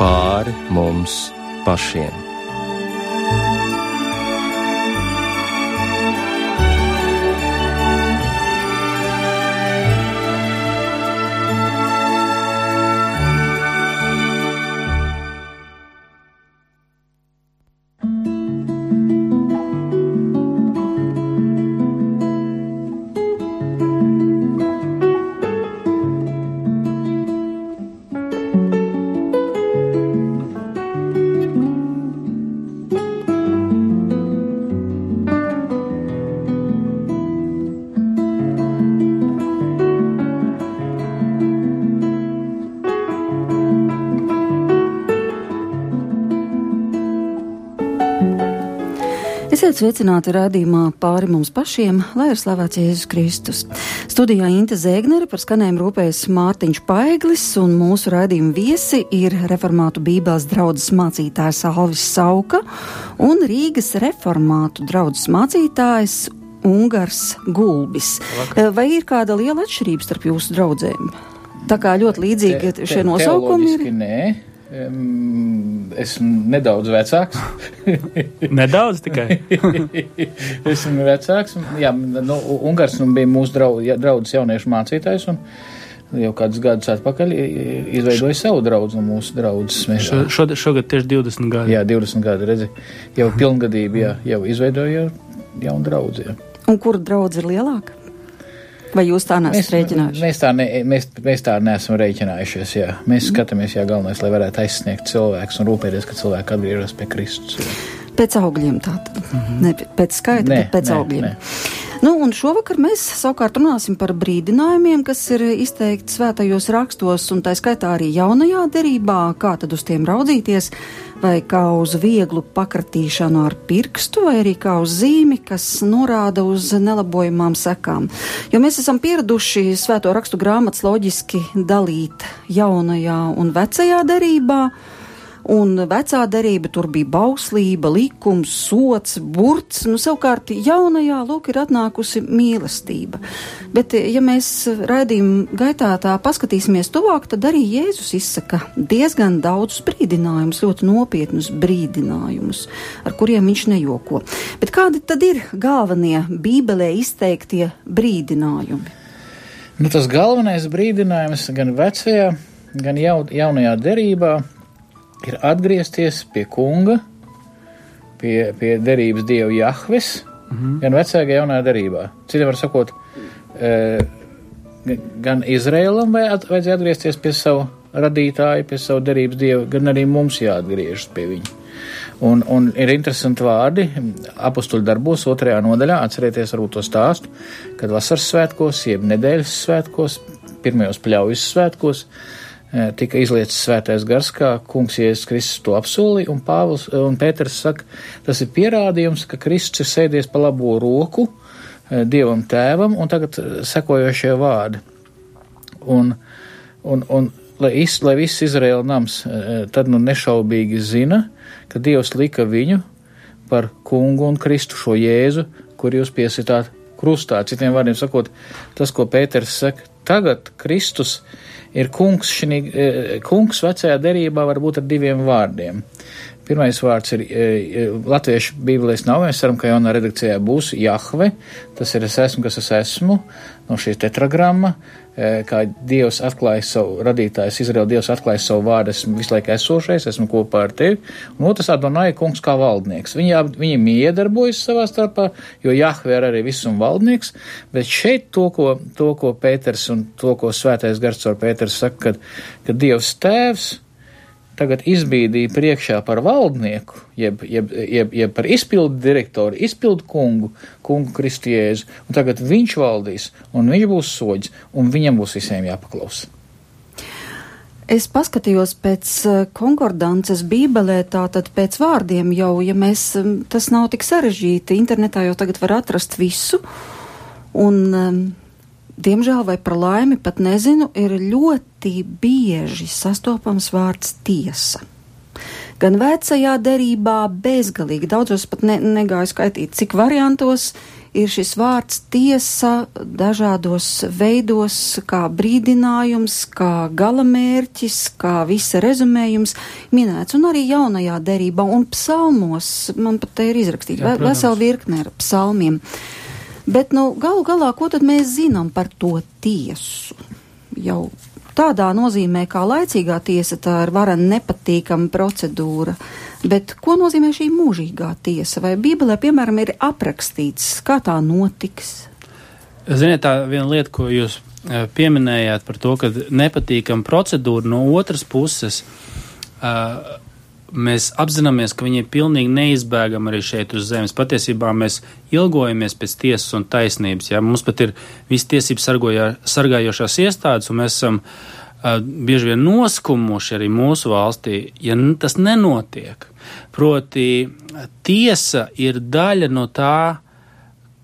pāri mums pašiem. Esiet sveicināti raidījumā pāri mums pašiem, lai ir slavēts Jēzus Kristus. Studijā Inte Zēgnere par skanējumu rūpējas Mārtiņš Paiglis, un mūsu raidījuma viesi ir reformātu bībeles draudzes mācītājs Alvis Sauka un Rīgas reformātu draudzes mācītājs Ungars Gulbis. Vakar. Vai ir kāda liela atšķirība starp jūsu draudzēm? Tā kā ļoti līdzīgi te, te, šie nosaukumi ir. Nē. Esmu nedaudz vecāks. nedaudz tikai. Esmu vecāks. Jā, nu, Ungārs nu, bija mūsu draudz, draudzes jauniešu mācītājs. Un, jau kādus gadus atpakaļ izveidoja savu draugu no mūsu draudzes. Šo, šogad, šogad tieši 20 gadi. Jā, 20 gadi, redzi, jau pilngadība, jā, jau izveidoja jaunu draugu. Un kur draudz ir lielāka? Vai jūs tā nesat rēķinājušies? Mēs tā, ne, mēs, mēs tā neesam rēķinājušies. Jā. Mēs mm. skatāmies, jā, galvenais, lai varētu aizsniegt cilvēkus un rūpēties, ka cilvēki atgriežas pie Kristus. Jā. Pēc augļiem tātad. Mm -hmm. Ne pēc skaita, ne, bet pēc ne, augļiem. Ne. Nu, un šovakar mēs savukārt runāsim par brīdinājumiem, kas ir izteikti svētajos rakstos, un tā skaitā arī jaunajā derībā, kā tad uz tiem raudzīties, vai kā uz vieglu pakratīšanu ar pirkstu, vai arī kā uz zīmi, kas norāda uz nelabojumām sekām. Jo mēs esam pieraduši svēto rakstu grāmatas loģiski dalīt jaunajā un vecajā derībā un vecā derība tur bija bauslība, likums, sots, burts, nu savukārt jaunajā lūk ir atnākusi mīlestība. Bet, ja mēs raidījuma gaitā tā paskatīsimies tuvāk, tad arī Jēzus izsaka diezgan daudz brīdinājumus, ļoti nopietnus brīdinājumus, ar kuriem viņš nejoko. Bet kādi tad ir galvenie Bībelē izteiktie brīdinājumi? Nu, tas galvenais brīdinājums gan vecajā, gan jaunajā derībā ir atgriezties pie kunga, pie, pie derības dieva Jahves, mm -hmm. gan vecākajā, gan jaunā derībā. Citiem var sakot, e, gan Izrēlam vajadzēja atgriezties pie savu radītāju, pie savu derības dievu, gan arī mums jāatgriežas pie viņa. Un, un ir interesanti vārdi apakstuļu darbos, otrajā nodaļā. Atcerieties, varbūt to stāstu, kad vasaras svētkos, jeb nedēļas svētkos, pirmajos pļaujas svētkos, uh, tika izlietas svētais gars, kā kungs Jēzus Kristus to apsolīja, un Pāvils eh, un Pēters saka, tas ir pierādījums, ka Kristus ir sēdies pa labo roku eh, Dievam tēvam, un tagad sekojošie vārdi. Un, un, un lai, iz, lai viss Izraēla nams tad nu nešaubīgi zina, ka Dievs lika viņu par kungu un Kristu šo Jēzu, kur jūs piesitāt krustā. Citiem vārdiem sakot, tas, ko Pēters saka, tagad Kristus ir kungs, šinī, e, kungs vecajā derībā var būt ar diviem vārdiem. Pirmais vārds ir e, e, latviešu bībelēs nav, mēs ceram, ka jaunā redakcijā būs Jahve, tas ir es esmu, kas es esmu, no šī tetragramma, kā Dievs atklāja savu, radītājs Izraela Dievs atklāja savu vārdu, esmu visu laiku esošais, esmu kopā ar tevi, un otrs Adonai kungs kā valdnieks. Viņi, viņi miedarbojas savā starpā, jo Jahve ir arī visum valdnieks, bet šeit to, ko, to, ko Pēters un to, ko svētais gars caur Pēters saka, kad, kad Dievs tēvs, tagad izbīdīja priekšā par valdnieku, jeb, jeb, jeb, jeb par izpildu direktoru, izpildu kungu, kungu Kristiēzu, un tagad viņš valdīs, un viņš būs soģis, un viņam būs visiem jāpaklausa. Es paskatījos pēc eh, konkordances bībelē, tātad pēc vārdiem jau, ja mēs, tas nav tik sarežģīti, internetā jau tagad var atrast visu, un diemžēl vai par laimi pat nezinu, ir ļoti bieži sastopams vārds tiesa. Gan vecajā derībā bezgalīgi daudzos pat ne, negāju skaitīt, cik variantos ir šis vārds tiesa dažādos veidos, kā brīdinājums, kā galamērķis, kā visa rezumējums minēts, un arī jaunajā derībā un psalmos, man pat te ir izrakstīta vesela virkne ar psalmiem. Bet, nu, galu galā, ko tad mēs zinām par to tiesu? Jau tādā nozīmē, kā laicīgā tiesa, tā ir vara nepatīkama procedūra. Bet ko nozīmē šī mūžīgā tiesa? Vai Bībelē, piemēram, ir aprakstīts, kā tā notiks? Ziniet, tā viena lieta, ko jūs e, pieminējāt par to, ka nepatīkama procedūra no otras puses. Uh, mēs apzināmies, ka viņi ir pilnīgi neizbēgami arī šeit uz zemes. Patiesībā mēs ilgojamies pēc tiesas un taisnības. Jā. Mums pat ir visi tiesības sargojā, sargājošās iestādes, un mēs esam uh, bieži vien noskumuši arī mūsu valstī, ja tas nenotiek. Proti, tiesa ir daļa no tā,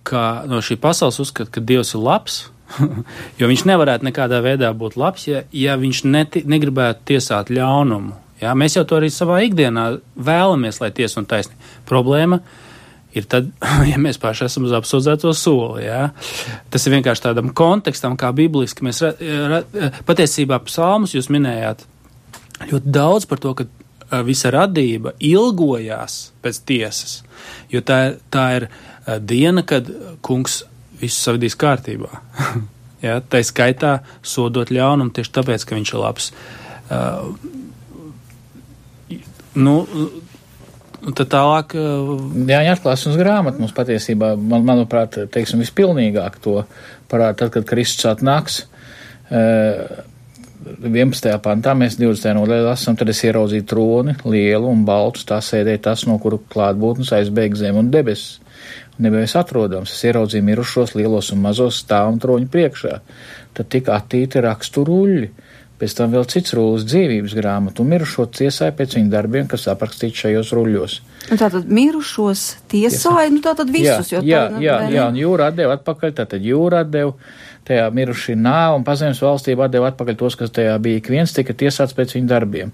ka no šī pasaules uzskata, ka Dievs ir labs. jo viņš nevarētu nekādā veidā būt labs, ja, ja viņš neti, negribētu tiesāt ļaunumu. Jā, mēs jau to arī savā ikdienā vēlamies, lai tiesa un taisnība. Problēma ir tad, ja mēs paši esam uz apsūdzēto soli. Jā. Tas ir vienkārši tādam kontekstam, kā bibliski mēs patiesībā psalmus jūs minējāt ļoti daudz par to, ka visa radība ilgojās pēc tiesas, jo tā, tā ir diena, kad kungs visu savadīs kārtībā. ja, tā ir skaitā sodot ļaunumu tieši tāpēc, ka viņš ir labs. Uh, nu, Tad tālāk. Jā, atklāsmes grāmata mums patiesībā, man, manuprāt, teiksim, vispilnīgāk to parāda tad, kad Kristus atnāks. Uh, 11. pantā mēs 20. nodaļā lasām, tad es ieraudzīju troni, lielu un baltu, tā sēdēja tas, no kuru klātbūtnes aizbēg zem un debesis. Nebija atrodams, es ieraudzīju mirušos lielos un mazos stāvam troņu priekšā. Tad tika attīti raksturuļi, pēc tam vēl cits rullis dzīvības grāmatu un mirušo tiesāja pēc viņu darbiem, kas aprakstīts šajos ruļļos. Un tātad mirušos tiesāja, nu tātad visus, jā, jo tā, jā, jā, jā, un jūra atdeva atpakaļ, tātad jūra atdeva tajā miruši nāv un pazemes valstība atdeva atpakaļ tos, kas tajā bija. Ik viens tika tiesāts pēc viņu darbiem.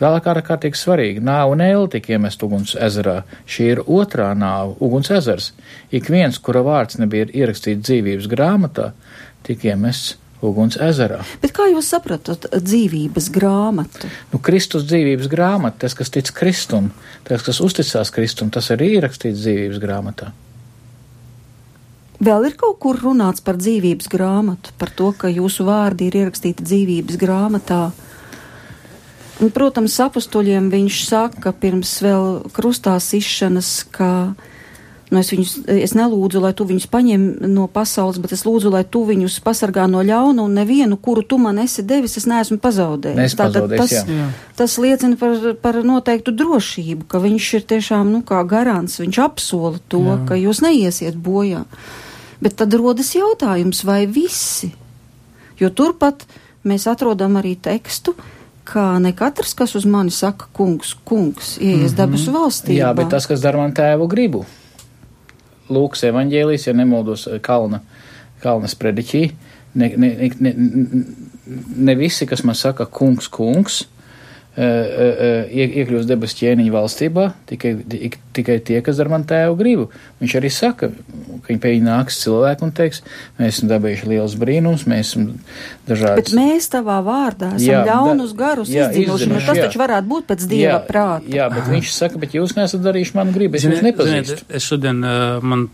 Tālāk kā ārkārtīgi svarīgi, nāv un eļļa tika iemest uguns ezerā. Šī ir otrā nāva, uguns ezers. Ik viens, kura vārds nebija ierakstīts dzīvības grāmatā, tika iemests uguns ezerā. Bet kā jūs sapratat dzīvības grāmatu? Nu, Kristus dzīvības grāmata, tas, kas tic Kristum, tas, kas uzticās Kristum, tas arī ierakstīts dzīvības grāmatā. Vēl ir kaut kur runāts par dzīvības grāmatu, par to, ka jūsu vārdi ir ierakstīti dzīvības grāmatā. Un, protams, apstuļiem viņš saka pirms vēl krustā sišanas, ka nu, es, viņus, es nelūdzu, lai tu viņus paņem no pasaules, bet es lūdzu, lai tu viņus pasargā no ļauna un nevienu, kuru tu man esi devis, es neesmu pazaudējis. Tātad tas, jā. tas liecina par, par noteiktu drošību, ka viņš ir tiešām, nu, kā garants, viņš apsola to, jā. ka jūs neiesiet bojā. Bet tad rodas jautājums, vai visi? Jo turpat mēs atrodam arī tekstu, ka ne katrs, kas uz mani saka, kungs, kungs, ieies mm -hmm. debesu valstī. Jā, bet tas, kas dara man tēvu gribu. Lūks evaņģēlijas, ja nemaldos kalna, kalnas prediķī, ne, ne, ne, ne, ne visi, kas man saka, kungs, kungs, iekļūst debesu ķēniņa valstībā, tikai, tikai tie, kas ar man tēvu gribu. Viņš arī saka, ka viņi pie viņa nāks cilvēki un teiks, mēs esam dabējuši liels brīnums, mēs esam dažādi. Bet mēs tavā vārdā esam jā, ļaunus garus jā, izdzinuši, nu tas jā. taču varētu būt pēc dieva jā, prāta. Jā, bet viņš saka, bet jūs nesat darījuši manu gribu, es jūs nepazīstu. Ziniet, es šodien, man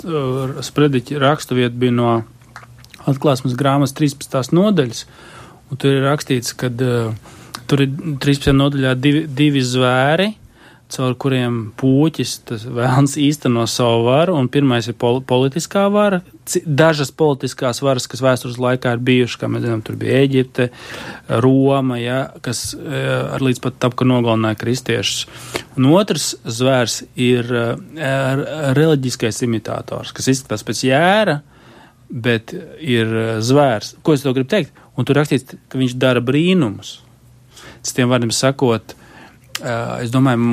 sprediķi rakstu vieta bija no atklāsmes grāmatas 13. nodaļas, un tur ir rakstīts, ka uh, Tur ir 13. nodaļā divi, divi zvēri, caur kuriem puķis vēlams īsteno savu varu, un pirmais ir pol politiskā vara. Dažas politiskās varas, kas vēstures laikā ir bijušas, kā mēs zinām, tur bija Eģipte, Roma, ja, kas e, ar līdz pat tap, ka nogalināja kristiešus. Un otrs zvērs ir uh, reliģiskais imitators, kas izskatās pēc jēra, bet ir zvērs. Ko es to gribu teikt? Un tur rakstīts, ka viņš dara brīnumus. Citiem vārdiem sakot, es domāju,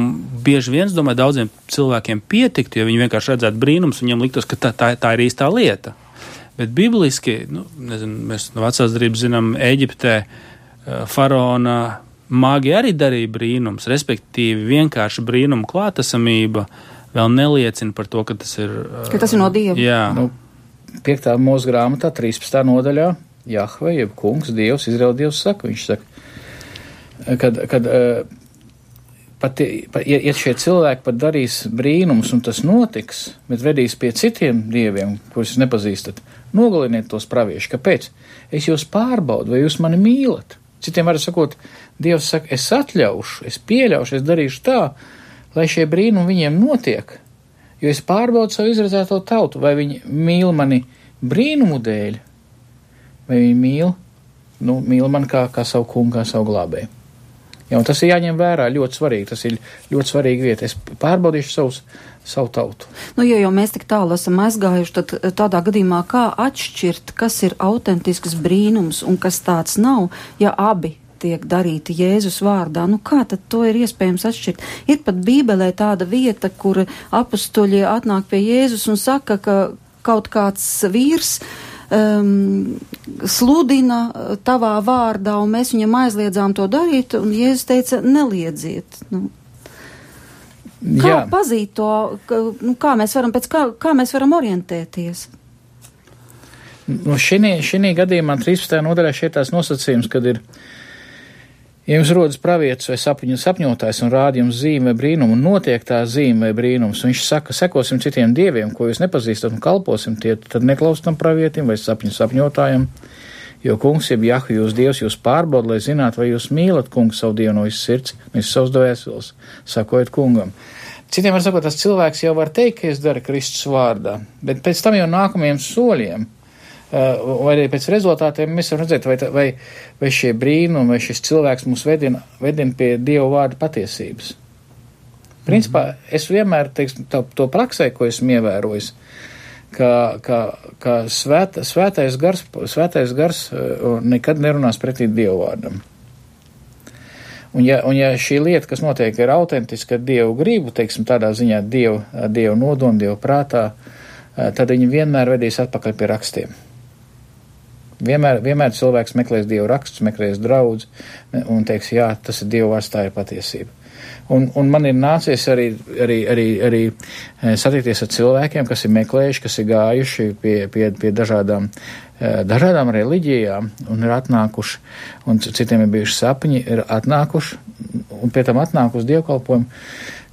bieži vien, domāju, daudziem cilvēkiem pietiktu, ja viņi vienkārši redzētu brīnums, viņiem liktos, ka tā, tā, tā ir īstā lieta. Bet bibliski, nu, nezinu, mēs no vecās darbības zinām, Eģiptē faraona māgi arī darīja brīnums, respektīvi vienkārši brīnuma klātesamība vēl neliecina par to, ka tas ir. Ka tas ir no Dieva. Jā. Nu, 5. mūsu grāmatā, 13. nodaļā, Jahve, jeb kungs, Dievs, Izraela Dievs saka, viņš saka, kad, kad pat, ja, ja šie cilvēki pat darīs brīnums un tas notiks, bet vedīs pie citiem dieviem, kurus nepazīstat, nogaliniet tos praviešus. Kāpēc? Es jūs pārbaudu, vai jūs mani mīlat. Citiem var sakot, Dievs saka, es atļaušu, es pieļaušu, es darīšu tā, lai šie brīnumi viņiem notiek, jo es pārbaudu savu izredzēto tautu, vai viņi mīl mani brīnumu dēļ, vai viņi mīl, nu, mīl mani kā, kā savu kungu, kā savu glābēju. Ja, tas ir jāņem vērā ļoti svarīgi. Tas ir ļoti svarīgi vieta. Es pārbaudīšu savus, savu tautu. Nu, ja jau mēs tik tālu esam aizgājuši, tad eh, tādā gadījumā kā atšķirt, kas ir autentisks brīnums un kas tāds nav, ja abi tiek darīti Jēzus vārdā. Nu, kā tad to ir iespējams atšķirt? Ir pat Bībelē tāda vieta, kur apustuļi atnāk pie Jēzus un saka, ka kaut kāds vīrs um, sludina tavā vārdā, un mēs viņam aizliedzām to darīt, un Jēzus teica, neliedziet. Nu, Kā Jā. pazīt to, ka, nu, kā mēs varam, pēc kā, kā mēs varam orientēties? Nu, šī gadījumā 13. nodaļā šeit tās nosacījums, kad ir uh, Ja jums rodas pravietis vai sapņu sapņotājs un rāda jums zīme vai brīnumu, un notiek tā zīme vai brīnums, un viņš saka, sekosim citiem dieviem, ko jūs nepazīstat un kalposim tie, tad neklaustam pravietim vai sapņu sapņotājam, jo kungs, jeb jahu jūs dievs, jūs pārbaud, lai zinātu, vai jūs mīlat kungu savu dievu no visas sirds, no visas savas dvēseles, sakojot kungam. Citiem var sakot, tas cilvēks jau var teikt, ka es daru Kristus vārdā, bet pēc tam jau nākamajiem soļiem vai arī pēc rezultātiem mēs varam redzēt, vai, vai, vai šie brīnumi, vai šis cilvēks mūs vedina, vedina pie Dieva vārda patiesības. Principā mm -hmm. es vienmēr, teiksim, to, to praksē, ko esmu ievērojis, ka, ka, ka svēt, svētais gars, svētais gars eh, nekad nerunās pretī Dievu vārdam. Un ja, un ja šī lieta, kas notiek, ir autentiska Dievu gribu, teiksim, tādā ziņā Dievu, Dievu nodomu, Dievu prātā, eh, tad viņi vienmēr vedīs atpakaļ pie rakstiem. Vienmēr, vienmēr cilvēks meklēs dievu rakstus, meklēs draudz un teiks, jā, tas ir dievu vārds, tā ir patiesība. Un, un man ir nācies arī, arī, arī, arī eh, satikties ar cilvēkiem, kas ir meklējuši, kas ir gājuši pie, pie, pie dažādām, eh, dažādām reliģijām un ir atnākuši, un citiem ir bijuši sapņi, ir atnākuši un pie tam atnākuši dievkalpojumu,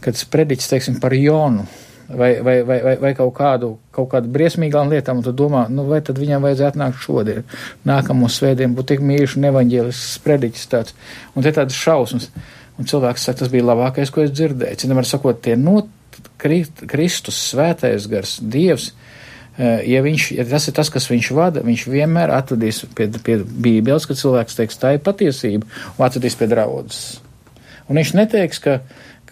kad sprediķis, teiksim, par jonu vai, vai, vai, vai, vai kaut, kādu, kaut kādu briesmīgām lietām, un tu domā, nu, vai tad viņam vajadzētu nākt šodien, nākamo svētdienu, būt tik mīļš un evaņģēlisks sprediķis tāds, un te tādas šausmas, un cilvēks saka, tas bija labākais, ko es dzirdēju, citam var sakot, tie not, Kristus, svētais gars, Dievs, eh, ja, viņš, ja tas ir tas, kas viņš vada, viņš vienmēr atvedīs pie, pie Bībeles, ka cilvēks teiks, tā ir patiesība, un atvedīs pie draudzes. Un viņš neteiks, ka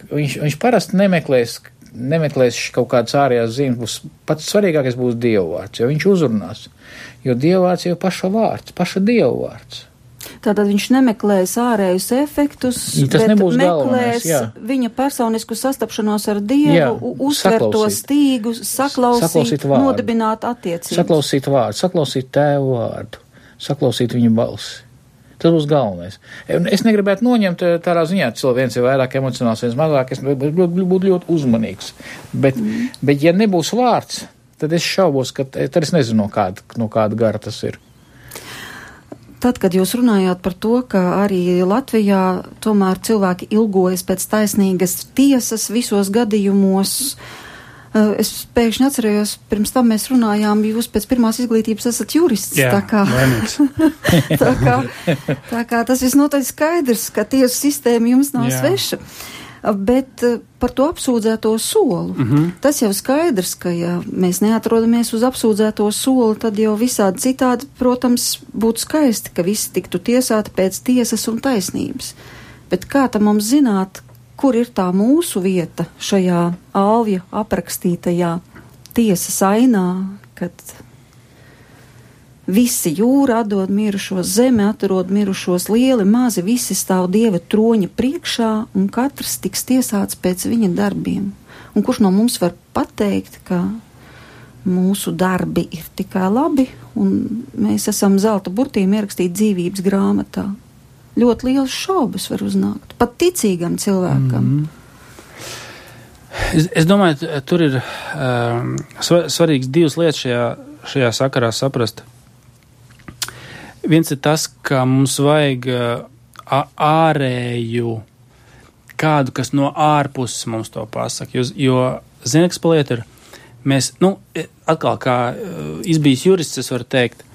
viņš, viņš parasti nemeklēs, nemeklēs kaut kādas ārējās zīmes, būs pats svarīgākais būs dievvvārds, jo viņš uzrunās. Jo dievvvārds jau paša vārds, paša dievvvārds. Tātad viņš nemeklēs ārējus efektus, Tas bet meklēs viņa personisku sastapšanos ar Dievu, jā, uztver to stīgu, saklausīt, saklausīt vārdu, nodibināt attiecības. Saklausīt vārdu, saklausīt tēvu vārdu, saklausīt viņa balsi. Tas būs galvenais. Es negribētu noņemt eh, tādā ziņā, ka viens ir vairāk emocionāls, viens mazāk, es būtu ļoti uzmanīgs. Bet, mm. bet ja nebūs vārds, tad es šaubos, ka tad es nezinu, no kāda, no kāda gara tas ir. Tad, kad jūs runājāt par to, ka arī Latvijā tomēr cilvēki ilgojas pēc taisnīgas tiesas visos gadījumos, uh, Eh, es pēkšņi atcerējos, pirms tam mēs runājām, jūs pēc pirmās izglītības esat jurists. Jā, tā, kā, tā, kā, tā kā tas visnotaļ skaidrs, ka tiesu sistēma jums nav Jā. sveša. Eh, bet eh, par to apsūdzēto soli. Mm -hmm. Tas jau skaidrs, ka ja mēs neatrodamies uz apsūdzēto soli, tad jau visādi citādi, protams, būtu skaisti, ka visi tiktu tiesāti pēc tiesas un taisnības. Bet kā tam mums zināt, kur ir tā mūsu vieta šajā alvja aprakstītajā tiesas ainā, kad visi jūra atdod mirušos, zeme atrod mirušos, lieli, mazi, visi stāv dieva troņa priekšā, un katrs tiks tiesāts pēc viņa darbiem. Un kurš no mums var pateikt, ka mūsu darbi ir tikai labi, un mēs esam zelta burtīm ierakstīti dzīvības grāmatā? Ļoti liels šaubas var uznākt pat ticīgam cilvēkam. Mm. Es, es domāju, tur ir um, svarīgs divas lietas šajā, šajā sakarā saprast. Viens ir tas, ka mums vajag ārēju kādu, kas no ārpuses mums to pasaka. Jo, jo ziniet, kas paliet ir, mēs, nu, atkal kā izbijis jurists, es varu teikt,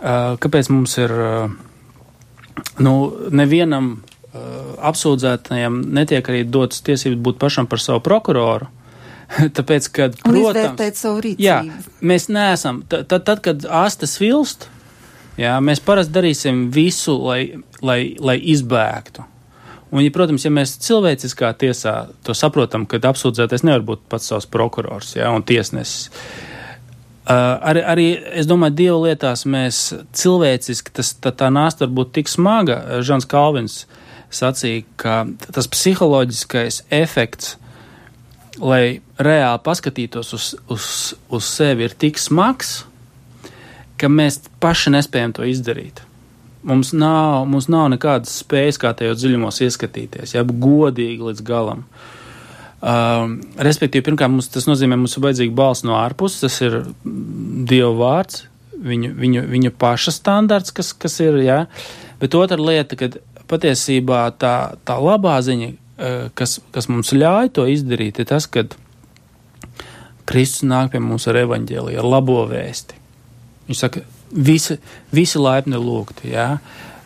kāpēc mums ir, nu, nevienam apsūdzētajam netiek arī dotas tiesības būt pašam par savu prokuroru. Tāpēc, kad, protams, jā, mēs neesam, tad, tad, tad kad astes vilst, jā, mēs parasti darīsim visu, lai, lai, lai izbēgtu. Un, ja, protams, ja mēs cilvēciskā tiesā to saprotam, ka apsūdzētais nevar būt pats savs prokurors jā, un tiesnesis. Uh, arī, arī, es domāju, dievu lietās mēs cilvēciski, tas, tā, tā nāsta var būt tik smaga. Žans Kalvins sacīja, ka tas psiholoģiskais efekts lai reāli paskatītos uz, uz, uz sevi, ir tik smags, ka mēs paši nespējam to izdarīt. Mums nav, mums nav nekādas spējas, kā tajos dziļumos ieskatīties, jābūt godīgi līdz galam. Um, respektīvi, pirmkārt, mums, tas nozīmē, mums ir vajadzīga balss no ārpuses, tas ir Dieva vārds, viņu, viņu, viņu paša standarts, kas, kas ir. Ja? Bet otra lieta, ka patiesībā tā, tā labā ziņa, Eh, kas, kas mums ļauj to izdarīt, ir tas, ka Kristus nāk pie mums ar evaņģēliju, ar labo vēsti. Viņš saka, visi, visi laipni lūgti, jā,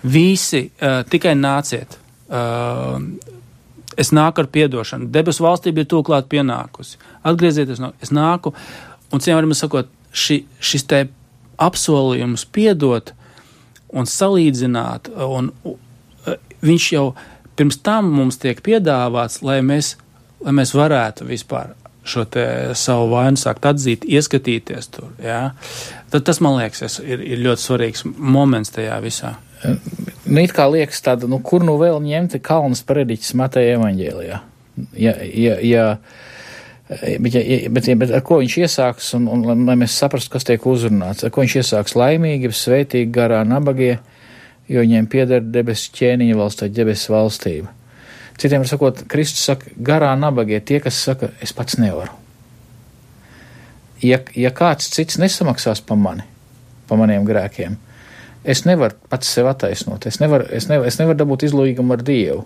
visi uh, tikai nāciet. Uh, es nāku ar piedošanu, debesu valstība ir tūklāt pienākusi. Atgriezieties no, es nāku, un cienījumam sakot, ši, šis te apsolījums piedot un salīdzināt, un uh, viņš jau ir pirms tam mums tiek piedāvāts, lai mēs, lai mēs varētu vispār šo savu vainu sākt atzīt, ieskatīties tur. Ja? Tad tas, man liekas, ir, ir ļoti svarīgs moments tajā visā. Nu, it kā liekas, tāda, nu, kur nu vēl ņemt kalnas prediķis Mateja evaņģēlijā? Ja, ja, ja, bet, ja, bet, bet ar ko viņš iesāks, un, un lai mēs saprastu, kas tiek uzrunāts, ar ko viņš iesāks laimīgi, svētīgi, garā, nabagie, jo viņiem pieder debesu ķēniņa valsts, debesu valstība. Citiem sakot, Kristus saka, garā nabagie tie, kas saka, es pats nevaru. Ja, ja kāds cits nesamaksās par mani, par maniem grēkiem, es nevaru pats sev attaisnot, es nevaru, es nevaru, es nevaru dabūt izlīgumu ar Dievu.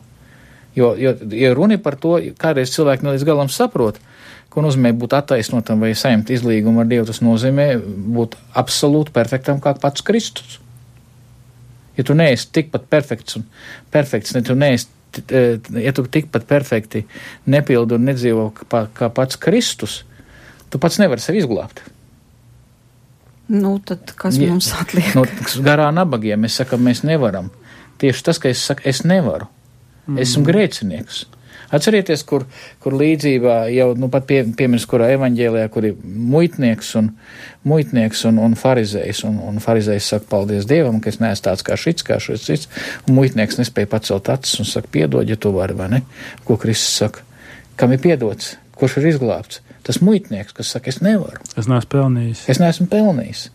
Jo, jo, ja runa par to, kādreiz cilvēki ne līdz galam saprot, ko nozīmē būt attaisnotam vai saņemt izlīgumu ar Dievu, tas nozīmē būt absolūti perfektam kā pats Kristus. Ja tu neesi tikpat perfekts un perfekts, ne tu neesi, e, ja tu tikpat perfekti nepildi un nedzīvo kā, kā pats Kristus, tu pats nevari sevi izglābt. Nu, tad kas ja, mums atliek? Nu, garā nabagiem mēs sakam, mēs nevaram. Tieši tas, ka es saku, es nevaru. Mm. Esmu grēcinieks. Atcerieties, kur, kur līdzībā jau nu, pat pie, piemērs, kurā evaņģēlijā, kur ir muitnieks un, muitnieks un, un farizējs, un, un farizējs saka, paldies Dievam, ka es neesmu tāds kā šits, kā šis cits, un muitnieks nespēja pacelt acis un saka, piedod, ja tu vari, vai ne? Ko Kristus saka? Kam ir piedots? Kurš ir izglābts? Tas muitnieks, kas saka, es nevaru. Es neesmu pelnījis. Es neesmu pelnījis.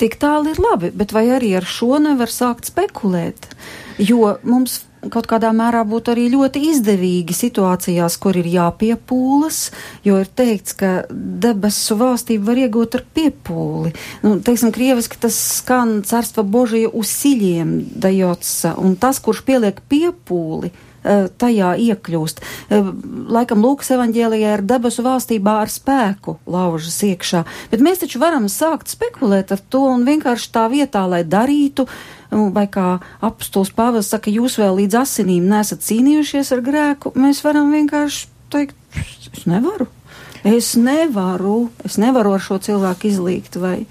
Tik tālu ir labi, bet vai arī ar šo nevar sākt spekulēt? Jo mums kaut kādā mērā būtu arī ļoti izdevīgi situācijās, kur ir jāpiepūlas, jo ir teikts, ka debesu valstību var iegūt ar piepūli. Nu, teiksim, krieviski tas skan carstva božija usiļiem dajots, un tas, kurš pieliek piepūli, e, tajā iekļūst. E, laikam Lūkas evaņģēlijā ir debesu valstībā ar spēku laužas iekšā, bet mēs taču varam sākt spekulēt ar to un vienkārši tā vietā, lai darītu, Nu, vai kā apustulis Pāvils saka, jūs vēl līdz asinīm nesat cīnījušies ar grēku, mēs varam vienkārši teikt, es nevaru. Es nevaru, es nevaru ar šo cilvēku izlīgt vai.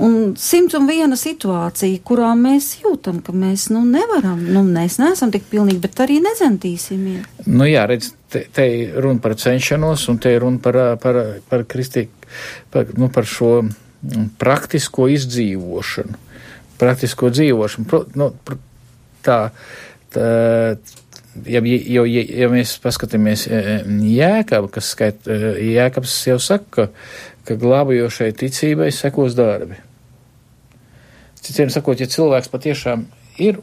Un simts un viena situācija, kurā mēs jūtam, ka mēs nu, nevaram, nu, mēs neesam tik pilnīgi, bet arī necentīsimies. Nu, jā, redz, te, te ir runa par cenšanos, un te ir runa par, par, par, kristī, par, nu, par šo praktisko izdzīvošanu praktisko dzīvošanu. Pro, nu, tā, tā, ja, jo, ja, ja mēs paskatāmies e, e, jēkabu, kas skait, jēkabs jau saka, ka, ka glābajošai ticībai sekos darbi. Citiem sakot, ja cilvēks patiešām ir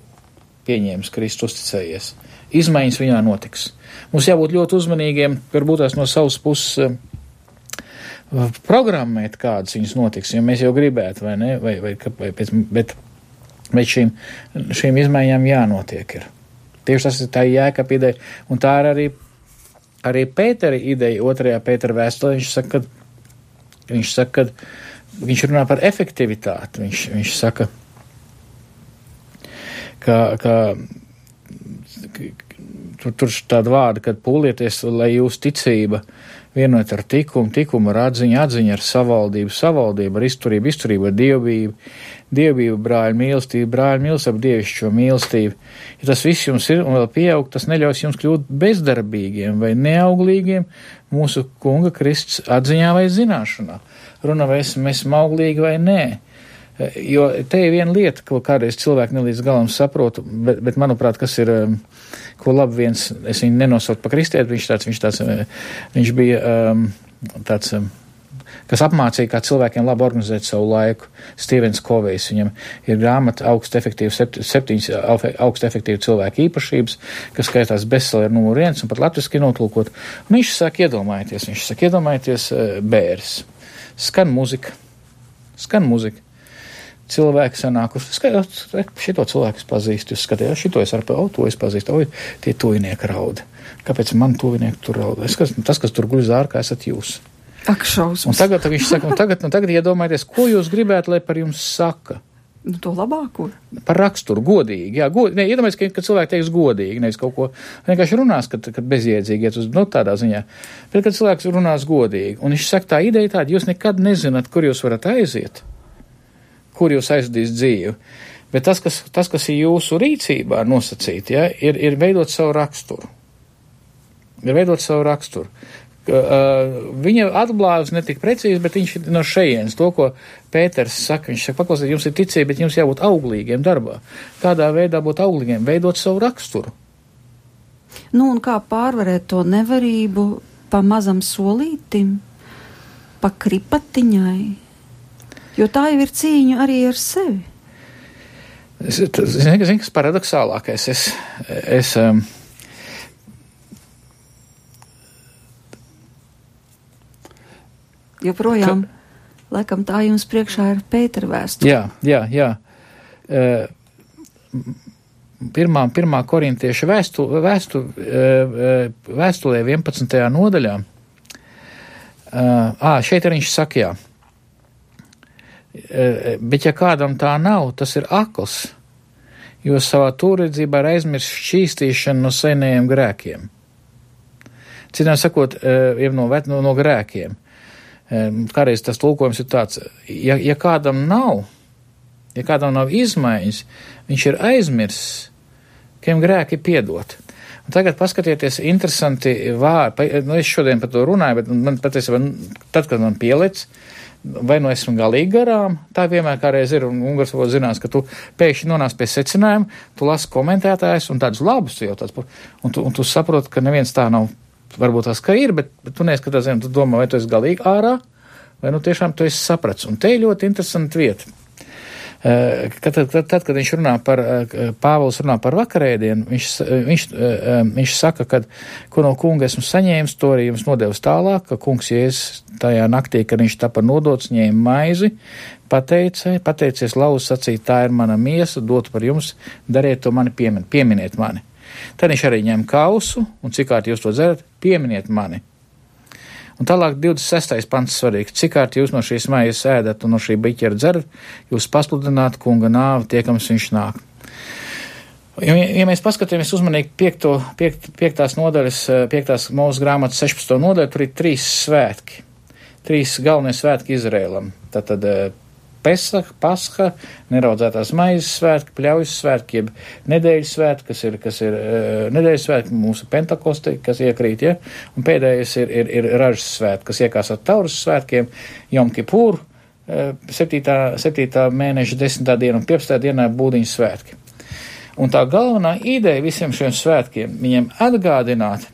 pieņēmis Kristus uzticējies, izmaiņas viņā notiks. Mums jābūt ļoti uzmanīgiem, varbūt tās no savas puses programmēt, kādas viņas notiks, ja mēs jau gribētu, vai ne, vai, vai, vai pēc, bet, bet šīm, šīm izmaiņām jānotiek ir. Tieši tas ir tā jēkap ideja, un tā ir arī, arī Pētera ideja otrajā Pētera vēstulē, viņš saka, kad, viņš saka, kad viņš runā par efektivitāti, viņš, viņš saka, ka, ka tur, tur tāda vārda, kad pūlieties, lai jūsu ticība vienot ar tikumu, tikumu ar atziņu, atziņu ar savaldību, savaldību ar izturību, izturību ar dievbību, dievbību brāļu mīlestību, brāļu mīlestību, dievišķo mīlestību. Ja tas viss jums ir un vēl pieaug, tas neļaus jums kļūt bezdarbīgiem vai neauglīgiem mūsu kunga Kristus atziņā vai zināšanā. Runa vai esam, esam auglīgi vai nē. Jo te ir viena lieta, ko kādreiz cilvēki nelīdz galam saprotu, bet, bet manuprāt, kas ir, um, ko labi viens, es viņu nenosaucu pa kristieti, viņš tāds, viņš tāds, uh, viņš bija um, tāds, um, kas apmācīja, kā cilvēkiem labi organizēt savu laiku. Stevens Kovejs, viņam ir grāmata augst efektīvi, septiņas augst efektīvi cilvēku īpašības, kas skaitās bestseller numur viens un pat latviski notulkot. Un viņš sāk iedomājieties, viņš sāk iedomājieties uh, bērs. Skan muzika, skan muzika cilvēki sanākuši. Skatās, šito cilvēku es pazīstu, jūs skatījāt, šito es ar o, to es pazīstu, o, tie tuvinieki rauda. Kāpēc man tuvinieki tur rauda? Es, kas, tas, kas tur guļ zārkā, esat jūs. Ak, šausmas. Un tagad viņš saka, un tagad, un tagad iedomājieties, ko jūs gribētu, lai par jums saka. Nu, to labāko. Par raksturu, godīgi. Jā, god, ne, iedomājieties, ka, ka cilvēki teiks godīgi, nevis kaut ko vienkārši runās, kad, kad bezjēdzīgi iet uz, nu, tādā ziņā. Bet, kad cilvēks runās godīgi, un viņš saka, tā ideja tāda, jūs nekad nezināt, kur jūs varat aiziet kur jūs aizdīs dzīvi. Bet tas, kas, tas, kas ir jūsu rīcībā nosacīt, ja, ir, ir veidot savu raksturu. Ir veidot savu raksturu. Uh, viņa atblāvis ne tik precīzi, bet viņš ir no šejienes. To, ko Pēters saka, viņš saka, paklausiet, jums ir ticība, bet jums jābūt auglīgiem darbā. Kādā veidā būt auglīgiem? Veidot savu raksturu. Nu, un kā pārvarēt to nevarību pa mazam solītim, pa kripatiņai? jo tā jau ir cīņa arī ar sevi. Zini, zin, kas paradoxālākais? Es, es, um, joprojām, ka, laikam tā jums priekšā ir Pētera vēsture. Jā, jā, jā. Uh, pirmā, pirmā korintieša vēstu, vēstu, uh, vēstulē 11. nodaļā. Ā, šeit arī viņš saka, jā. Bet ja kādam tā nav, tas ir akls, jo savā tūredzībā ir aizmirst šķīstīšanu no senajiem grēkiem. Citām sakot, jau no, no, no grēkiem. Kādreiz tas tulkojums ir tāds, ja, ja kādam nav, ja kādam nav izmaiņas, viņš ir aizmirsis, viņam grēki ir piedoti. Un tagad paskatieties, interesanti vārdi. Nu, es šodien par to runāju, bet man patiesībā, tad, kad man pielicis, vai nu esmu galīgi garām, tā vienmēr kādreiz ir, un Ungars vēl zinās, ka tu pēkšņi nonāc pie secinājuma, tu lasi komentētājus un tādus labus jau tāds, un tu, un tu saproti, ka neviens tā nav, varbūt tas, ka ir, bet, bet tu neskatās, tu domā, vai tu esi galīgi ārā, vai nu tiešām tu esi saprats, un te ir ļoti interesanta vieta. Eh, kad, tad, tad, kad viņš runā par, eh, Pāvils runā par vakarēdienu, viņš, eh, viņš, viņš saka, ka, ko no kunga esmu saņēmis, to arī jums nodevis tālāk, ka kungs Jēzus tajā naktī, kad viņš tapa nodots, ņēma maizi, pateica, pateicies lauzu sacīt, tā ir mana miesa, dot par jums, dariet to mani, piemin, pieminiet mani. Tad viņš arī ņem kausu, un cik kārt jūs to dzerat, pieminiet mani. Un tālāk 26. pants svarīgs. Cik kārt jūs no šīs mājas ēdat un no šī biķera dzerat, jūs pasludināt kunga nāvi, tiekams viņš nāk. Ja, ja mēs paskatāmies uzmanīgi piekto, piekt, piektās nodaļas, piektās mūsu grāmatas 16. nodaļu, tur ir trīs svētki. Trīs galvenie svētki Izrēlam. Tātad Pesach, Pasha, neraudzētās maizes svētki, pļaujas svētki, jeb nedēļas svētki, kas ir, kas ir uh, nedēļas svētki, mūsu pentakosti, kas iekrīt, ja, un pēdējais ir, ir, ir ražas svētki, kas iekās ar taurus svētkiem, Jom Kipūr, uh, 7. 7. mēneša 10. diena un 15. dienā būdiņas svētki. Un tā galvenā ideja visiem šiem svētkiem viņiem atgādināt,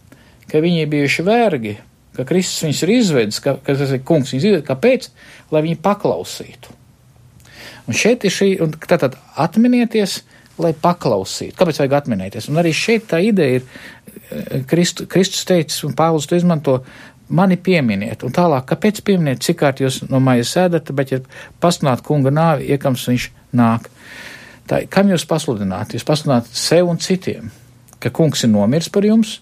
ka viņi ir bijuši vergi, ka Kristus viņus ir izvedis, ka, ka tas ir kungs viņus izvedis, kāpēc? Lai viņi paklausītu. Un šeit ir šī, un tātad atminieties, lai paklausītu. Kāpēc vajag atminēties? Un arī šeit tā ideja ir, eh, Kristu, Kristus teicis, un Pāvils to izmanto, mani pieminiet, un tālāk, kāpēc pieminiet, cik kārt jūs no maijas sēdat, bet, ja pasludināt kunga nāvi, iekams viņš nāk. Tā, kam jūs pasludināt? Jūs pasludināt sev un citiem, ka kungs ir nomirs par jums,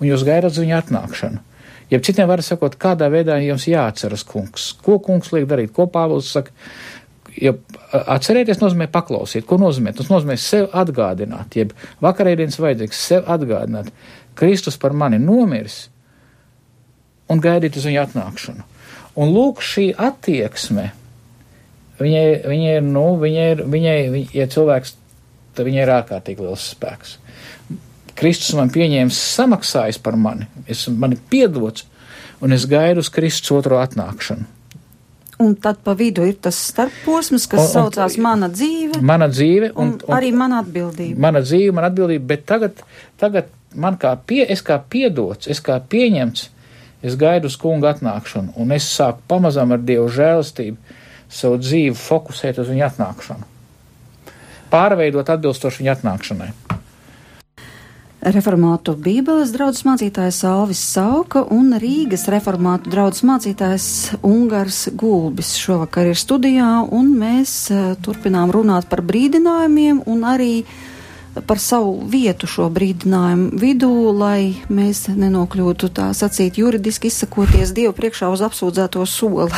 un jūs gaidat viņa atnākšanu. Ja citiem var sakot, kādā veidā jums jāatceras kungs, ko kungs liek darīt, ko Pāvils saka, ja atcerēties nozīmē paklausīt. Ko nozīmē? Tas nozīmē sev atgādināt, jeb vakarēdienas vajadzīgs sev atgādināt. Kristus par mani nomirs un gaidīt uz viņa atnākšanu. Un lūk, šī attieksme, viņai, viņai ir, nu, viņai ir, viņai, ja cilvēks, tad viņai ir ārkārtīgi liels spēks. Kristus man pieņēmis, samaksājis par mani, es mani piedots, un es gaidu uz Kristus otro atnākšanu. Un tad pa vidu ir tas starposms, kas un, un, saucās mana dzīve. Mana dzīve un, un, un arī mana atbildība. Mana dzīve, mana atbildība, bet tagad, tagad man kā pie, es kā piedots, es kā pieņemts, es gaidu uz kunga atnākšanu, un es sāku pamazām ar Dievu žēlastību savu dzīvi fokusēt uz viņa atnākšanu. Pārveidot atbilstoši viņa atnākšanai. Reformātu Bībeles draudzes mācītājs Alvis Sauka un Rīgas reformātu draudzes mācītājs Ungars Gulbis šovakar ir studijā, un mēs uh, turpinām runāt par brīdinājumiem un arī uh, par savu vietu šo brīdinājumu vidū, lai mēs nenokļūtu tā sacīt juridiski izsakoties Dievu priekšā uz apsūdzēto soli.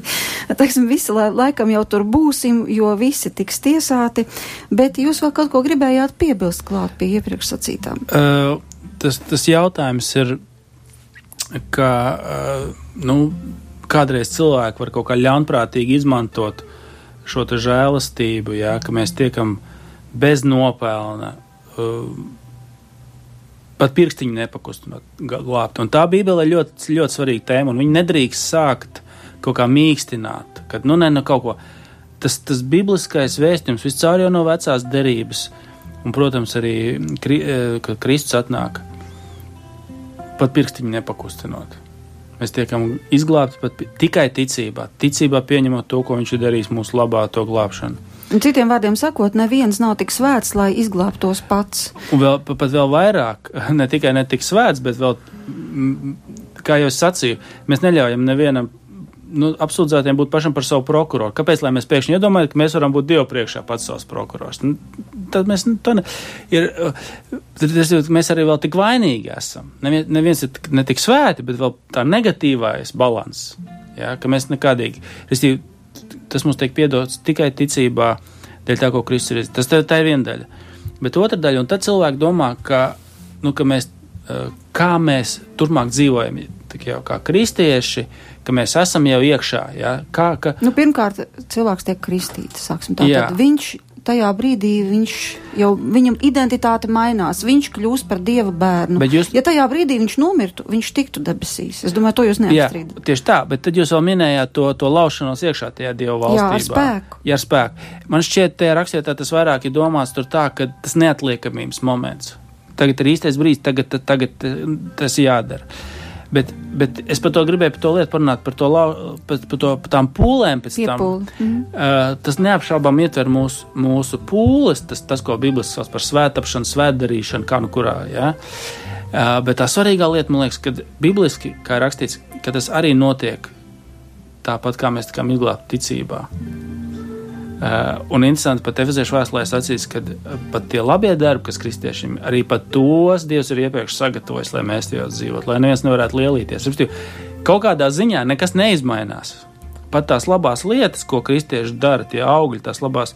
Teiksim, visi lai, laikam jau tur būsim, jo visi tiks tiesāti, bet jūs vēl kaut ko gribējāt piebilst klāt pie iepriekš sacītām? Uh, tas, tas jautājums ir, ka, uh, nu, kādreiz cilvēki var kaut kā ļaunprātīgi izmantot šo te žēlastību, jā, ka mēs tiekam uh, bez nopelna. Uh, pat pirkstiņu nepakustinot, glābt. Un tā Bībele ir ļoti, ļoti svarīga tēma, un viņi nedrīkst sākt kaut kā mīkstināt, kad, nu, ne, nu, kaut ko. Tas, tas bibliskais vēstījums viscaur jau no vecās derības, un, protams, arī, kri, eh, kad Kristus atnāk, pat pirkstiņu nepakustinot. Mēs tiekam izglābti pat tikai ticībā, ticībā pieņemot to, ko viņš ir darījis mūsu labā, to glābšanu. Citiem vārdiem sakot, neviens nav tik svēts, lai izglābtos pats. Un vēl, pat vēl vairāk, ne tikai ne tik svēts, bet vēl, kā jau es sacīju, mēs neļaujam nevienam nu, apsūdzētiem būt pašam par savu prokuroru. Kāpēc mēs pēkšņi iedomājamies, ka mēs varam būt Dievu priekšā pats savs prokurors? Nu, tad mēs, nu, ne, ir, tad mēs arī vēl tik vainīgi esam. Neviens, neviens ir ne tik svēti, bet vēl tā negatīvais balans. Ja, ka mēs nekādīgi, restīvi, tas mums tiek piedots tikai ticībā, dēļ tā, ko Kristus ir. Tas tā, ir viena daļa. Bet otra daļa, un tad cilvēki domā, ka, nu, ka mēs, kā mēs turpmāk dzīvojam, jau kā kristieši, ka mēs esam jau iekšā. Ja? Kā, ka... nu, pirmkārt, cilvēks tiek kristīts, viņš tajā brīdī viņš jau, viņam identitāte mainās, viņš kļūst par dieva bērnu. Jūs... Ja tajā brīdī viņš nomirtu, viņš tiktu debesīs. Es domāju, to jūs neapstrīdat. Tieši tā, bet tad jūs vēl minējāt to, to laušanos iekšā tajā dieva valstībā. Jā, ar spēku. Jā, ar spēku. Man šķiet, tajā rakstībā tas vairāk ir domāts tur tā, ka tas neatliekamības moments. Tagad ir īstais brīdis, tagad, tagad, tagad tas jādara. Bet, bet es par to gribēju par to lietu parunāt, par, to, par, par, to, par tām pūlēm. Tam, mm. uh, tas neapšaubām ietver mūsu, mūsu pūles, tas, tas, ko Bībeles sauc par svētāpšanu, svētdarīšanu, kā nu kurā. Ja? Uh, bet tā svarīgā lieta, man liekas, ka bibliski, kā rakstīts, ka tas arī notiek tāpat, kā mēs tikām izglābti ticībā. Uh, un interesanti pat efeziešu vēstulē sacīs, ka uh, pat tie labie darbi, kas kristiešiem, arī pat tos Dievs ir iepriekš sagatavojis, lai mēs tajos dzīvotu, lai neviens nevarētu lielīties. Kaut kādā ziņā nekas neizmainās. Pat tās labās lietas, ko kristieši dara, tie augļi, tās labās,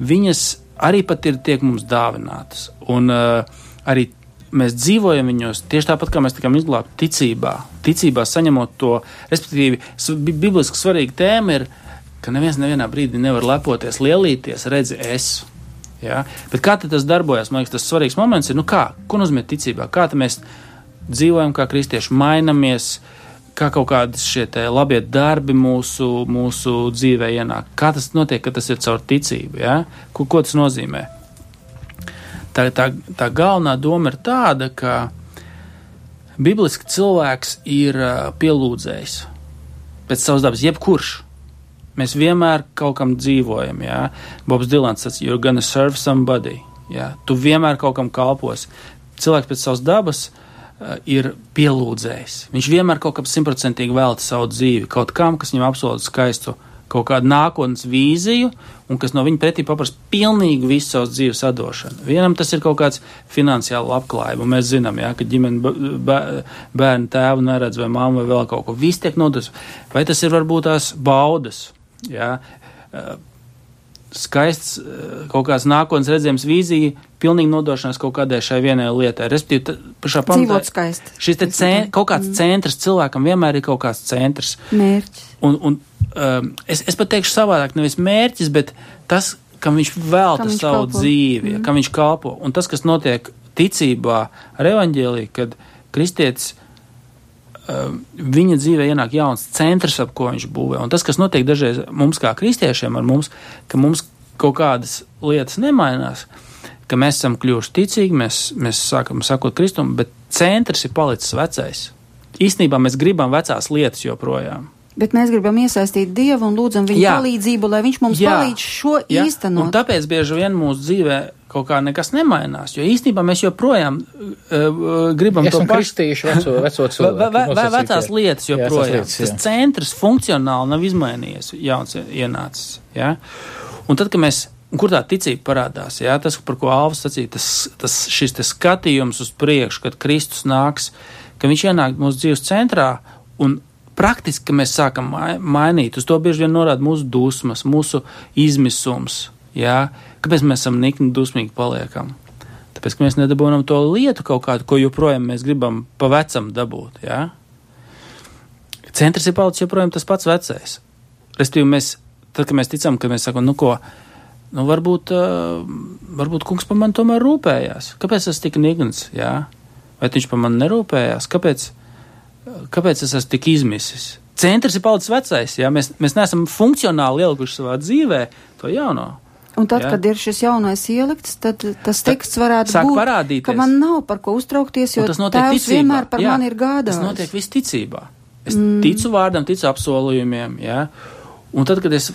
viņas arī pat ir tiek mums dāvinātas. Un uh, arī mēs dzīvojam viņos tieši tāpat, kā mēs tikām izglābti ticībā. Ticībā saņemot to, respektīvi, bibliski svarīga tēma ir ka neviens nevienā brīdī nevar lepoties, lielīties, redzi es. Ja? Bet kā tas darbojas? Man liekas, tas svarīgs moments ir, nu kā, ko nozīmē ticībā, kā mēs dzīvojam kā kristieši, mainamies, kā kaut kādi šie labie darbi mūsu, mūsu dzīvē ienāk. Kā tas notiek, ka tas ir caur ticību? Ja? Ko, ko tas nozīmē? Tā, tā, tā galvenā doma ir tāda, ka bibliski cilvēks ir pielūdzējis pēc savas dabas, jebkurš Mēs vienmēr kaut kam dzīvojam. Jā. Bobs Dilans sacīja, you're gonna serve somebody. Jā. Tu vienmēr kaut kam kalpos. Cilvēks pēc savas dabas ir pielūdzējs. Viņš vienmēr kaut kam simtprocentīgi velta savu dzīvi, kaut kam, kas viņam apsolda skaistu kaut kādu nākotnes vīziju, un kas no viņa pretī paprasa pilnīgi visu savas dzīves atdošanu. Vienam tas ir kaut kāds finansiāli labklājība, un mēs zinām, jā, ka ģimene bērnu tēvu neredz vai mammu vai vēl kaut ko. Viss tiek nodots. Vai tas ir varbūt tās baudas, jā, skaists kaut kāds nākotnes redzējums vīzija, pilnīgi nodošanās kaut kādai šai vienai lietai. Respektīvi, pašā pamatā šis te cen, kaut kāds mm. centrs cilvēkam vienmēr ir kaut kāds centrs. Mērķis. Un, un um, es, es pat teikšu savādāk, nevis mērķis, bet tas, kam viņš velta kam savu kalpo. dzīvi, mm. kam viņš kalpo. Un tas, kas notiek ticībā ar evaņģēliju, kad kristietis viņa dzīvē ienāk jauns centrs, ap ko viņš būvē. Un tas, kas notiek dažreiz mums kā kristiešiem ar mums, ka mums kaut kādas lietas nemainās, ka mēs esam kļuvuši ticīgi, mēs, mēs sākam sakot kristumu, bet centrs ir palicis vecais. Īstenībā mēs gribam vecās lietas joprojām. Bet mēs gribam iesaistīt Dievu un lūdzam viņa jā. palīdzību, lai viņš mums jā. palīdz šo jā. īstenot. Un tāpēc bieži vien mūsu dzīvē kaut kā nekas nemainās, jo īstenībā mēs joprojām uh, gribam Esam to pašu veco, veco cilvēku. Vai, vai vecās lietas joprojām. Jā, lietas, jā. Tas centrs funkcionāli nav izmainījies, jauns ienācis. Jā? Un tad, kad mēs kur tā ticība parādās. Jā, tas, par ko Alvis sacīja, tas, tas šis skatījums uz priekšu, kad Kristus nāks, ka viņš ienāk mūsu dzīves centrā un praktiski mēs sākam mainīt. Uz to bieži vien norāda mūsu dusmas, mūsu izmisums. Jā? Kāpēc mēs esam nikni dusmīgi paliekam? Tāpēc, ka mēs nedabūjam to lietu kaut kādu, ko joprojām mēs gribam pa vecam dabūt. Jā? Centrs ir palicis joprojām tas pats vecais. Respektīvi, mēs, tad, kad mēs ticam, ka mēs sakam, nu ko, nu varbūt, varbūt kungs par mani tomēr rūpējās. Kāpēc es tik nigns? Jā? Vai viņš par mani nerūpējās? Kāpēc? Kāpēc es esmu tik izmisis? Centrs ir palicis vecais, ja mēs, mēs neesam funkcionāli ielikuši savā dzīvē to jauno. Un tad, jā. kad ir šis jaunais ielikts, tad tas teksts varētu Sāk būt, parādīties. ka man nav par ko uztraukties, jo tas tēvs ticībā. vienmēr par jā, mani ir gādājis. Tas notiek viss ticībā. Es mm. ticu vārdam, ticu apsolījumiem, jā. Un tad, kad es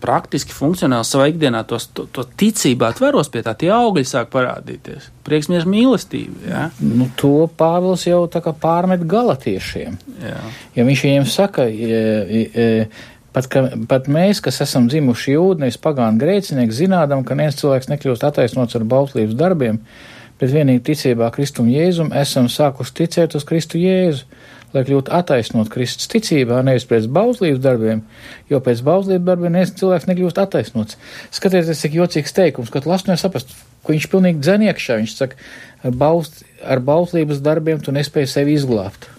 praktiski funkcionāli savā ikdienā tos, to, to ticībā atveros pie tā, tie augļi sāk parādīties. Prieks, mieres, mīlestība. Ja? Nu, to Pāvils jau tā kā pārmet galatiešiem. Jā. Ja viņš viņiem saka, e, e, pat, ka, pat mēs, kas esam dzimuši jūdi, nevis pagānu grēcinieki, zinādam, ka neviens cilvēks nekļūst attaisnots ar bauslības darbiem, bet vienīgi ticībā Kristum Jēzum esam sākuši ticēt uz Kristu Jēzu lai kļūtu attaisnot Kristus ticībā, nevis pēc bauslības darbiem, jo pēc bauslības darbiem neviens cilvēks nekļūst attaisnots. Skatieties, cik jocīgs teikums, kad lasu nesaprast, ko viņš pilnīgi dzeniekšā, viņš saka, ar, baust, ar bauslības darbiem tu nespēji sevi izglābt.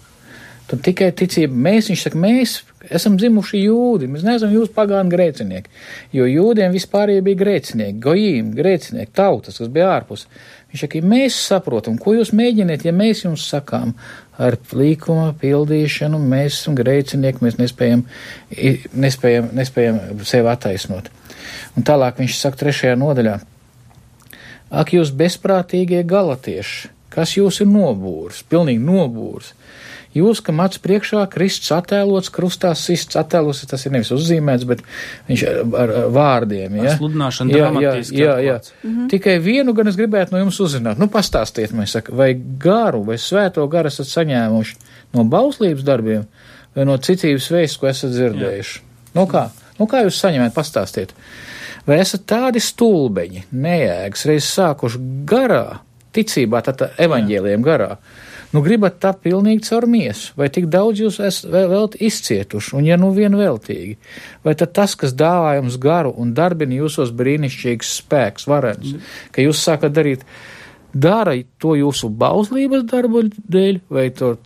Tad tikai ticība, mēs, viņš saka, mēs esam dzimuši jūdi, mēs neesam jūs pagānu grēcinieki, jo jūdiem vispārējie bija grēcinieki, gojīm, grēcinieki, tautas, kas bija ārpus. Viņš saka, ja mēs saprotam, ko jūs mēģiniet, ja mēs jums sakām, ar līkuma pildīšanu mēs esam grēcinieki, mēs nespējam, nespējam, nespējam sevi attaisnot. Un tālāk viņš saka trešajā nodaļā. Ak, jūs bezprātīgie galatieši, kas jūs ir nobūrs, pilnīgi nobūrs, Jūs, kam acu priekšā Kristus attēlots, krustā sists attēlots, tas ir nevis uzzīmēts, bet viņš ar, ar, ar vārdiem. Ja? Sludināšana jā, jā, jā, jā. Mhm. Tikai vienu gan es gribētu no jums uzzināt. Nu, pastāstiet, mēs saka, vai garu vai svēto garu esat saņēmuši no bauslības darbiem vai no citības vēsts, ko esat dzirdējuši. Jā. Nu kā? Nu kā jūs saņemat, pastāstiet. Vai esat tādi stulbeņi, nejēgas, reiz sākuši garā, ticībā, tātad evaņģēliem garā? Jā Nu, gribat tapt pilnīgi caur miesu, vai tik daudz jūs esat vēl, vēl izcietuši, un ja nu vien veltīgi, vai tad tas, kas dāvā jums garu un darbina jūsos brīnišķīgs spēks, varens, mm. ka jūs sākat darīt, dara to jūsu bauslības darbu dēļ, vai to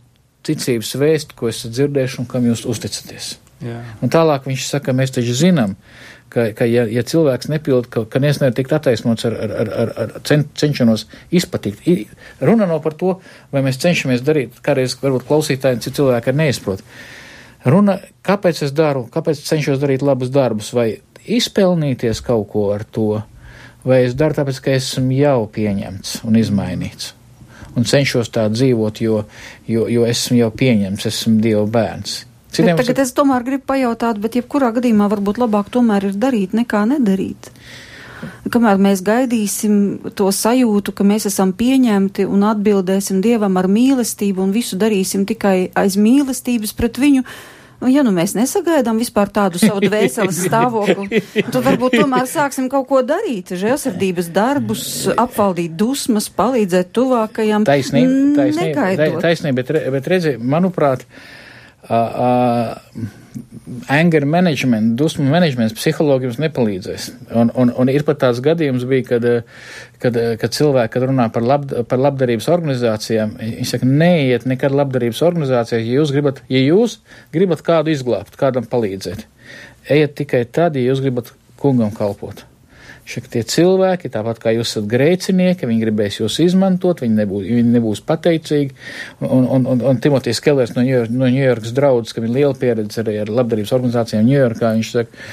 ticības vēstu, ko esat dzirdējuši un kam jūs uzticaties. Jā. Un tālāk viņš saka, mēs taču zinām, ka, ka ja, ja cilvēks nepild, ka, ka nevar tikt attaisnots ar, ar, ar, ar cen, cenšanos izpatikt. Runa nav par to, vai mēs cenšamies darīt, kādreiz varbūt klausītāji, citi cilvēki neizprot. Runa, kāpēc es daru, kāpēc cenšos darīt labus darbus, vai izpelnīties kaut ko ar to, vai es daru tāpēc, ka esmu jau pieņemts un izmainīts. Un cenšos tā dzīvot, jo, jo, jo esmu jau pieņemts, esmu Dieva bērns. Citiem tagad es tomēr gribu pajautāt, bet jebkurā gadījumā varbūt labāk tomēr ir darīt nekā nedarīt. kamēr mēs gaidīsim to sajūtu, ka mēs esam pieņemti un atbildēsim Dievam ar mīlestību un visu darīsim tikai aiz mīlestības pret viņu, ja nu mēs nesagaidām vispār tādu savu dvēseles stāvokli, tad varbūt tomēr sāksim kaut ko darīt, žēlsirdības darbus, apvaldīt dusmas, palīdzēt tuvākajam. Taisnība, taisnība, taisnība bet, bet redzi, manuprāt, uh, uh, anger management, dusmu menedžments psihologi jums nepalīdzēs. Un, un, un ir pat tāds gadījums bija, kad, kad, kad cilvēki, kad runā par, lab, par labdarības organizācijām, viņi saka, neiet nekad labdarības organizācijā, ja jūs gribat, ja jūs gribat kādu izglābt, kādam palīdzēt. Ejiet tikai tad, ja jūs gribat kungam kalpot. Šie tie cilvēki, tāpat kā jūs esat grēcinieki, viņi gribēs jūs izmantot, viņi nebūs, viņi nebūs pateicīgi. Un, un, un, un Timotejs Kellers no Ņujorkas draudzes, kam ir liela pieredze arī ar labdarības organizācijām Ņujorkā, viņš saka,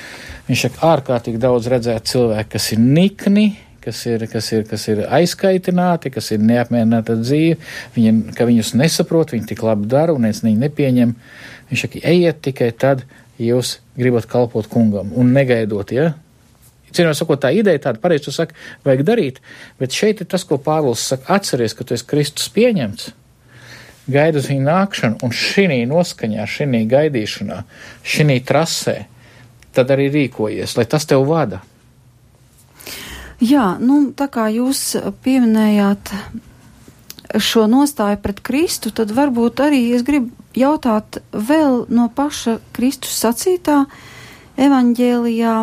viņš saka, ārkārtīgi daudz redzēt cilvēku, kas ir nikni, kas ir, kas ir, kas ir aizkaitināti, kas ir neapmierināti ar dzīvi, viņi, ka viņus nesaprot, viņi tik labi dara un es viņu nepieņem. Viņš saka, ejiet tikai tad, ja jūs gribat kalpot kungam un negaidot, ja, Cienījumā sakot, tā ideja tāda pareizi, tu saki, vajag darīt, bet šeit ir tas, ko Pāvils saka, atceries, ka tu esi Kristus pieņemts, gaida uz viņu nākšanu, un šī noskaņā, šī gaidīšanā, šī trasē, tad arī rīkojies, lai tas tev vada. Jā, nu, tā kā jūs pieminējāt šo nostāju pret Kristu, tad varbūt arī es gribu jautāt vēl no paša Kristus sacītā evaņģēlijā,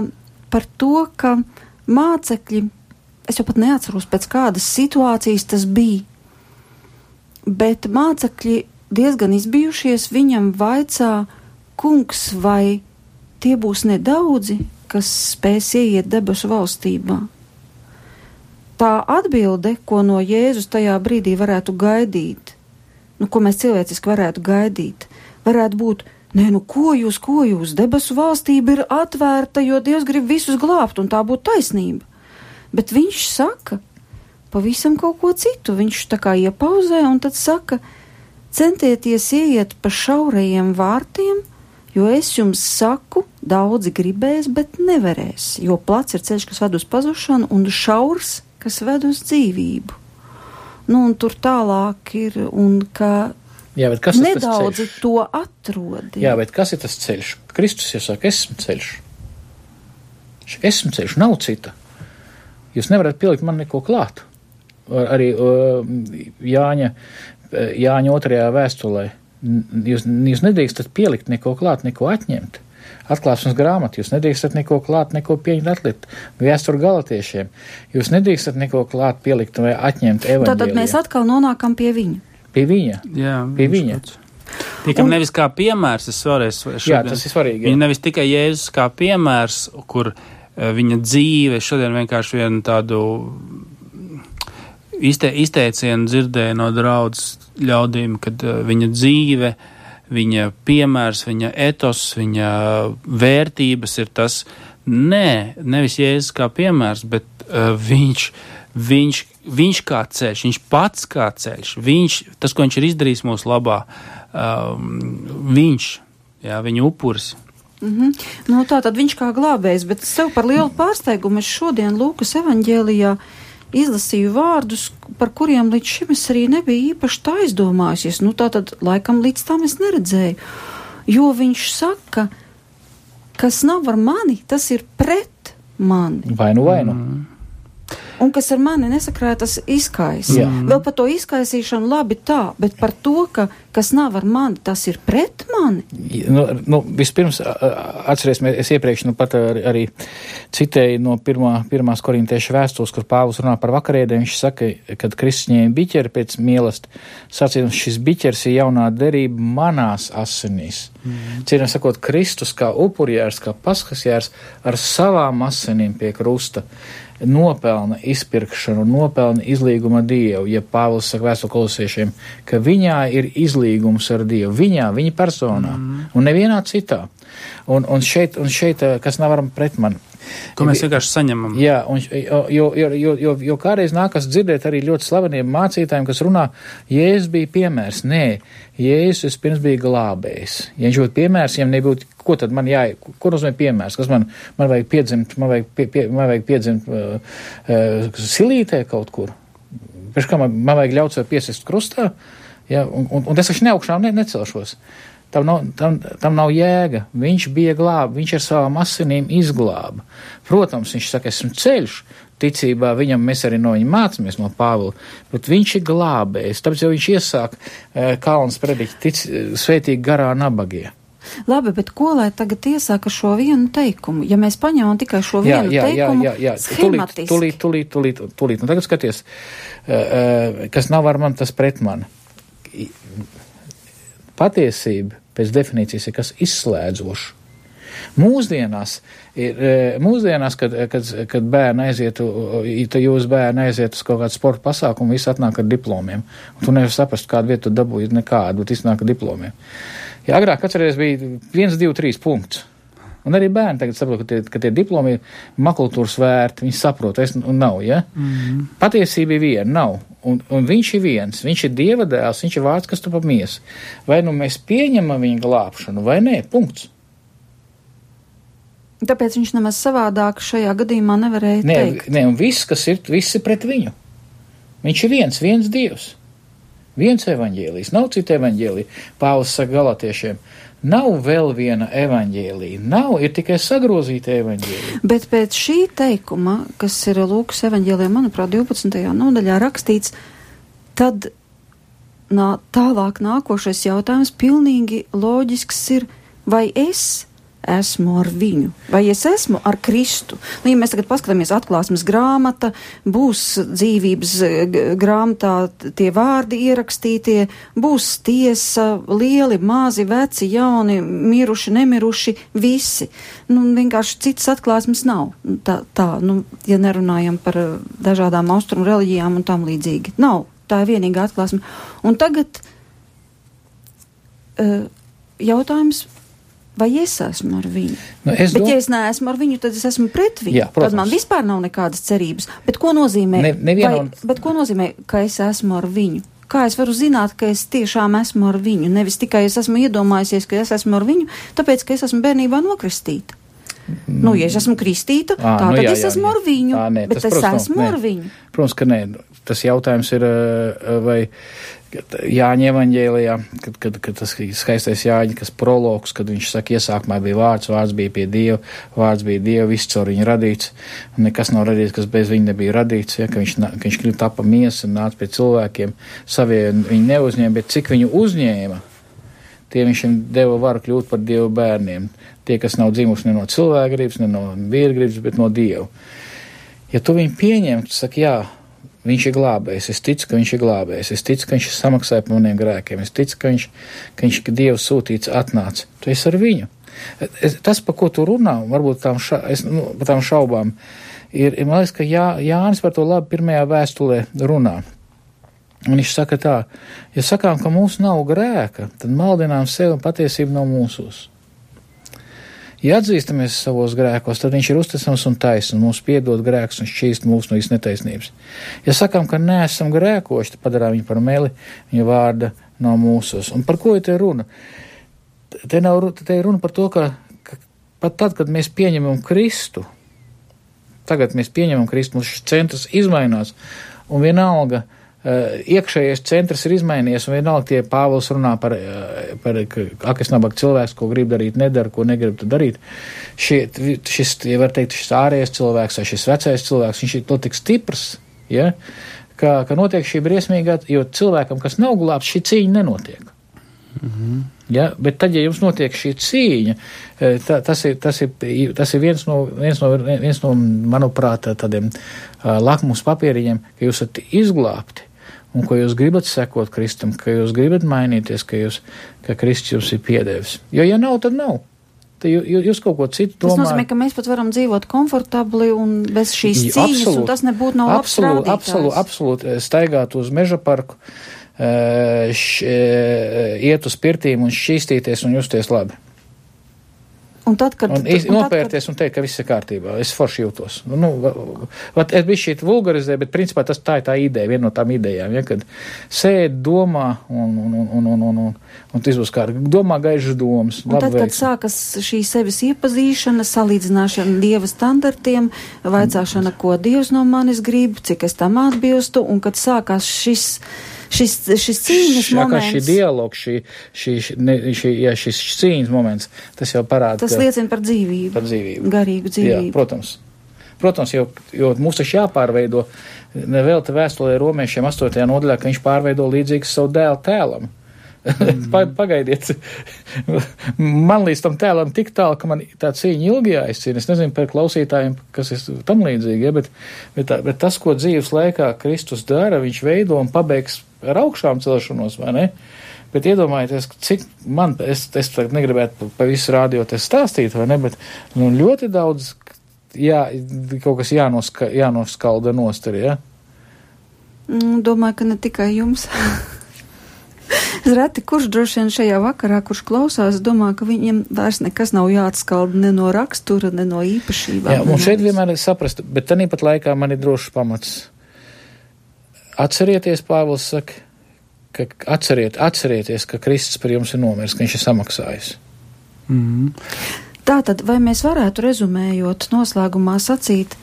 par to, ka mācekļi, es jau pat neatceros, pēc kādas situācijas tas bija, bet mācekļi diezgan izbijušies, viņam vaicā, kungs, vai tie būs nedaudzi, kas spēs ieiet debesu valstībā. Tā atbilde, ko no Jēzus tajā brīdī varētu gaidīt, nu, ko mēs cilvēciski varētu gaidīt, varētu būt Nē, nu ko jūs, ko jūs, debesu valstība ir atvērta, jo Dievs grib visus glābt, un tā būtu taisnība. Bet viņš saka pavisam kaut ko citu. Viņš tā kā iepauzē un tad saka, centieties ieiet pa šaurajiem vārtiem, jo es jums saku, daudzi gribēs, bet nevarēs, jo plats ir ceļš, kas ved uz pazušanu, un šaurs, kas ved uz dzīvību. Nu, un tur tālāk ir, un ka Jā, bet kas ir tas ceļš? to atrod. Jā, bet kas ir tas ceļš? Kristus jau saka, esmu ceļš. Esmu ceļš, nav cita. Jūs nevarat pielikt man neko klāt. Arī uh, Jāņa, Jāņa otrajā vēstulē. Jūs, jūs nedrīkstat pielikt neko klāt, neko atņemt. Atklāsmes grāmatu, jūs nedrīkstat neko klāt, neko pieņemt, atlikt. Vēstur galotiešiem, jūs nedrīkstat neko klāt, pielikt vai atņemt evaņģēlijā. Tātad mēs atkal nonākam pie viņa. Pie viņa. Jā, pie viņa. Tikai un, nevis kā piemērs, es vēlreiz šodien, jā, tas ir svarīgi. Jā. Viņa nevis tikai Jēzus kā piemērs, kur uh, viņa dzīve šodien vienkārši vienu tādu izte, izteicienu dzirdēju no draudzes ļaudīm, kad uh, viņa dzīve, viņa piemērs, viņa etos, viņa vērtības ir tas, nē, nevis Jēzus kā piemērs, bet uh, viņš, viņš viņš kā ceļš, viņš pats kā ceļš, viņš, tas, ko viņš ir izdarījis mūsu labā, um, viņš, jā, viņa upuris. Mm -hmm. nu, tā tad viņš kā glābējs, bet sev par lielu pārsteigumu es šodien Lūkas evaņģēlijā izlasīju vārdus, par kuriem līdz šim es arī nebiju īpaši tā aizdomājusies. Nu, tā tad laikam līdz tam es neredzēju, jo viņš saka, kas nav ar mani, tas ir pret mani. Vai nu vai nu? Mm un kas ar mani nesakrāja, tas izkaisa. Jā. Vēl par to izkaisīšanu labi tā, bet par to, ka kas nav ar mani, tas ir pret mani. Nu, nu, vispirms atcerēsimies, es iepriekš nu pat arī, arī citēju no pirmā, pirmās korintiešu vēstules, kur Pāvils runā par vakarēdē, viņš saka, kad Kristus ņēma biķeri pēc mīlest, sacījums, šis biķers ir jaunā derība manās asinīs. Mm. Cienām sakot, Kristus kā upurjērs, kā paskasjērs ar savām asinīm pie krusta nopelna izpirkšanu, nopelna izlīgumu ar Dievu. Ja Pāvils saka vēstu kolosiešiem, ka viņā ir izlīgums ar Dievu, viņā, viņa personā mm. un nevienā citā. Un, un, šeit, un šeit, kas nav varam pret mani. Ko mēs vienkārši saņemam. Jā, un, jo, jo, jo, jo, jo kādreiz nākas dzirdēt arī ļoti slaveniem mācītājiem, kas runā, Jēzus bija piemērs. Nē, Jēzus pirms bija glābējs. Ja viņš būtu piemērs, ja nebūtu, ko tad man jāi, ko nozīmē piemērs, kas man, man vajag piedzimt, man vajag, pie, pie, man vajag piedzimt uh, uh, silītē kaut kur. Pēc kā man, man vajag ļaut sev piesist krustā, ja, un, un, un es taču neaugšām ne, necelšos. Tam nav, tam, tam nav jēga. Viņš bija glābs, viņš ar savām asinīm izglāba. Protams, viņš saka, esmu ceļš, ticībā viņam mēs arī no viņa mācāmies, no Pāvila, bet viņš ir glābējs. Tāpēc jau viņš iesāk e, Kalns prediķi tic, svētīgi garā nabagie. Labi, bet ko lai tagad iesaka šo vienu teikumu? Ja mēs paņemam tikai šo jā, vienu jā, teikumu, jā, jā, jā. Tūlīt, tūlīt, tūlīt, tūlīt, tūlīt. Un tagad skaties, uh, uh, kas nav ar mani, tas pret mani patiesība pēc definīcijas ir kas izslēdzošs. Mūsdienās, ir, e, mūsdienās kad, kad, kad bērni aizietu, ja jūs bērni aiziet uz kaut kādu sporta pasākumu, visi atnāk ar diplomiem. Un tu nevari saprast, kādu vietu dabūji, nekādu, bet iznāk ar diplomiem. Ja agrāk atceries bija 1, 2, 3 punkts. Un arī bērni tagad saprot, ka tie, ka tie diplomi ir makultūras vērti, viņi saprot, es un nav, ja? Mm -hmm. Patiesība ir viena, nav. Un, un viņš ir viens, viņš ir dieva dēls, viņš ir vārds, kas tu pamies. Vai nu mēs pieņemam viņa glābšanu, vai nē, punkts. Tāpēc viņš nemaz savādāk šajā gadījumā nevarēja nē, teikt. Nē, un viss, kas ir, viss ir pret viņu. Viņš ir viens, viens dievs. Viens evaņģēlijs, nav citu evaņģēliju. Pāvils saka galatiešiem, Nav vēl viena evaņģēlīja, nav, ir tikai sagrozīta evaņģēlīja. Bet pēc šī teikuma, kas ir Lūkas evaņģēlijā, manuprāt, 12. nodaļā rakstīts, tad nā, tālāk nākošais jautājums pilnīgi loģisks ir, vai es esmu ar viņu, vai es esmu ar Kristu. Nu, ja mēs tagad paskatāmies atklāsmes grāmata, būs dzīvības grāmatā tie vārdi ierakstītie, būs tiesa, lieli, mazi, veci, jauni, miruši, nemiruši, visi. Nu, vienkārši citas atklāsmes nav. Tā, tā nu, ja nerunājam par dažādām austrumu reliģijām un tam līdzīgi. Nav. Tā ir vienīgā atklāsme. Un tagad uh, jautājums vai es esmu ar viņu. Nu, es bet, dom... ja es neesmu ar viņu, tad es esmu pret viņu. Jā, protams. tad man vispār nav nekādas cerības. Bet ko nozīmē, ne, nevienam... vai, bet ko nozīmē, ka es esmu ar viņu? Kā es varu zināt, ka es tiešām esmu ar viņu? Nevis tikai es esmu iedomājusies, ka es esmu ar viņu, tāpēc, ka es esmu bērnībā nokristīta. Mm. Nu, ja es esmu kristīta, à, tā nu, tad jā, es esmu jā, ar viņu, à, nē, bet tas, es protams, esmu nē. ar viņu. Protams, ka nē. Tas jautājums ir, vai Jāņa evaņģēlijā, kad, kad, kad tas skaistais Jāņa, kas prologs, kad viņš saka, iesākumā bija vārds, vārds bija pie Dieva, vārds bija Dieva, viss caur viņu radīts, un nekas nav radīts, kas bez viņa nebija radīts, ja, ka viņš, ka viņš kļuva tapa miesa un nāca pie cilvēkiem, savie viņi neuzņēma, bet cik viņu uzņēma, tie viņš viņam deva varu kļūt par Dievu bērniem, tie, kas nav dzimuši ne no cilvēka gribas, ne no vīra gribas, bet no Dieva. Ja tu viņu pieņem, tu saki, jā, Viņš ir glābējs. Es ticu, ka viņš ir glābējs. Es ticu, ka viņš ir samaksājis par maniem grēkiem. Es ticu, ka viņš, ka viņš ka Dievs sūtīts atnāca. Tu esi ar viņu. Es, tas, pa ko tu runā, varbūt tām, ša, es, nu, tām šaubām, ir, man liekas, ka Jā, Jānis par to labi pirmajā vēstulē runā. Un viņš saka tā, ja sakām, ka mums nav grēka, tad maldinām sevi un patiesība nav mūsos. Ja atzīstamies savos grēkos, tad viņš ir uzticams un taisns, mums piedod grēkus un šķīst mūsu no visnetaisnības. Ja sakām, ka neesam grēkoši, tad padarām viņu par meli, viņa vārda nav mūsos. Un par ko ir te runa? Te, nav, te ir runa par to, ka, ka pat tad, kad mēs pieņemam Kristu, tagad mēs pieņemam Kristu, šis centrs izmainās, un vienalga, iekšējais centrs ir izmainījies, un vienalga tie Pāvils runā par, eh, par ak, es nabaga cilvēks, ko grib darīt, nedara, ko negrib darīt. Šie, šis, ja var teikt, šis ārējais cilvēks vai šis vecais cilvēks, viņš ir to tik stiprs, ja, ka, ka notiek šī briesmīgā, jo cilvēkam, kas nav glābts, šī cīņa nenotiek. -hmm. Ja, bet tad, ja jums notiek šī cīņa, eh, tā, tas, ir, tas, ir, tas ir viens no, viens no, viens no manuprāt, tādiem uh, lakmus papīriņiem, ka jūs esat izglābti un ko jūs gribat sekot Kristum, ka jūs gribat mainīties, ka, jūs, ka Kristus jums ir piedevis. Jo, ja nav, tad nav. Tad jūs kaut ko citu domājat. Tas nozīmē, ka mēs pat varam dzīvot komfortabli un bez šīs cīņas, absolūt, un tas nebūtu nav absolūti, absolūti, absolūti staigāt uz meža parku, eh, š, eh, iet uz pirtīm un šķīstīties un justies labi. Un tad, kad un, un nopērties kad... un teikt, ka viss ir kārtībā, es forši jūtos. Nu, nu, vat, es biju šī vulgarizē, bet principā tas tā ir tā ideja, viena no tām idejām, ja, kad sēd domā un, un, un, un, un, un, un, un tas būs kā domā gaišas domas. Un tad, kad sākas šī sevis iepazīšana, salīdzināšana dieva standartiem, vaicāšana, ko dievs no manis grib, cik es tam atbilstu, un kad sākās šis šis, šis cīņas Šā, moments. Šī dialogs, šī, šī, ne, šī, jā, šis cīņas moments, tas jau parāda. Tas liecina par dzīvību. Par dzīvību. Garīgu dzīvību. Jā, protams. Protams, jo, jo mums taču jāpārveido, nevēl te vēstulē romiešiem 8. nodaļā, ka viņš pārveido līdzīgs savu dēlu tēlam. Mm. Pagaidiet, man līdz tam tēlam tik tālu, ka man tā cīņa ilgi jāizcīna. Es nezinu par klausītājiem, kas ir tam līdzīgi, ja, bet, bet, tā, bet tas, ko dzīves laikā Kristus dara, viņš veido un pabeigs ar augšām celšanos, vai ne? Bet iedomājieties, cik man, es, es tagad negribētu pa visu rādio te stāstīt, vai ne, bet nu, ļoti daudz, jā, kaut kas jānoska, jānoskalda nostari, ja? Mm, domāju, ka ne tikai jums. Reti, kurš droši vien šajā vakarā, kurš klausās, domā, ka viņiem vairs nekas nav jāatskalda ne no rakstura, ne no īpašībām. Jā, un šeit vienmēr ir saprast, bet tanīpat laikā man ir drošs pamats. Atcerieties, Pāvils saka, ka atceriet, atcerieties, ka Kristus par jums ir nomiris, ka viņš ir samaksājis. Mm. Tātad, vai mēs varētu rezumējot noslēgumā sacīt,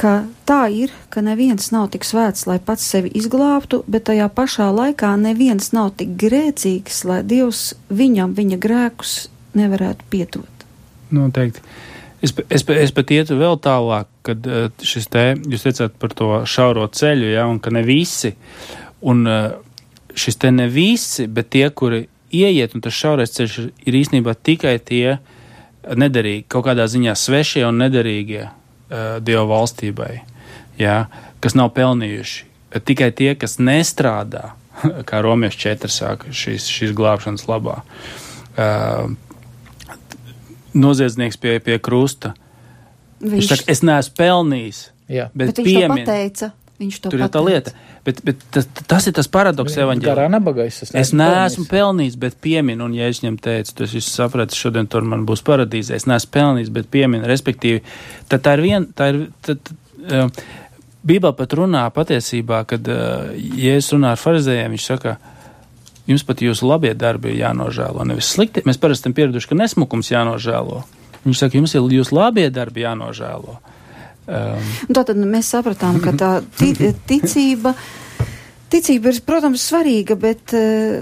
ka tā ir, ka neviens nav tik svēts, lai pats sevi izglābtu, bet tajā pašā laikā neviens nav tik grēcīgs, lai Dievs viņam viņa grēkus nevarētu piedot. Noteikti. Es, es, es pat ietu vēl tālāk, kad eh, šis te, jūs teicāt par to šauro ceļu, ja, un ka ne visi, un eh, šis te ne visi, bet tie, kuri ieiet, un tas šaurais ceļš ir īstenībā tikai tie nederīgi, kaut kādā ziņā svešie un nederīgie uh, Dieva valstībai, ja, kas nav pelnījuši. Tikai tie, kas nestrādā, kā Romiešu 4 saka, šīs, šīs glābšanas labā. Uh, noziedznieks pie, pie krusta. Viņš, viņš saka, es neesmu pelnījis. Jā. Bet, bet viņš piemin, to pateica. Viņš to Tur ir tā lieta. Bet, bet tas, tas ir tas paradoks evaņģēlijā. Es, es neesmu pelnījis, bet pieminu, un ja es viņam teicu, tas viss sapratu, šodien tur man būs paradīze. Es neesmu pelnījis, bet pieminu, respektīvi, tad tā ir viena, tā ir, tad, uh, Bībelē pat runā patiesībā, kad uh, Jēzus runā ar farizējiem, viņš saka, jums pat jūsu labie darbi ir jānožēlo, nevis slikti. Mēs parasti esam pieraduši, ka nesmukums jānožēlo. Viņš saka, jums ir jūsu labie darbi jānožēlo. Um. Tātad mēs sapratām, ka tā ticība. Ticība ir, protams, svarīga, bet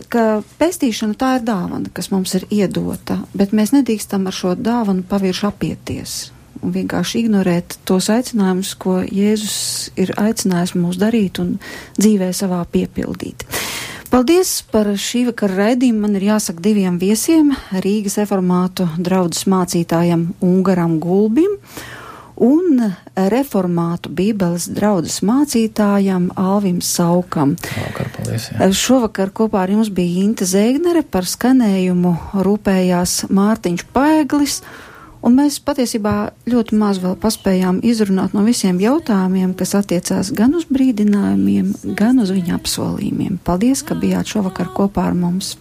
ka pestīšana tā ir dāvana, kas mums ir iedota, bet mēs nedrīkstam ar šo dāvanu pavirši apieties un vienkārši ignorēt tos aicinājumus, ko Jēzus ir aicinājis mūs darīt un dzīvē savā piepildīt. Paldies par šī vakara raidījumu. Man ir jāsaka diviem viesiem - Rīgas reformātu draudzes mācītājam Ungaram Gulbim un reformātu Bībeles draudzes mācītājam Alvim Saukam. Vakar, paldies, jā. Šovakar kopā ar jums bija Inta Zēgnere, par skanējumu rūpējās Mārtiņš Paeglis. Un mēs patiesībā ļoti maz vēl paspējām izrunāt no visiem jautājumiem, kas attiecās gan uz brīdinājumiem, gan uz viņa apsolījumiem. Paldies, ka bijāt šovakar kopā ar mums!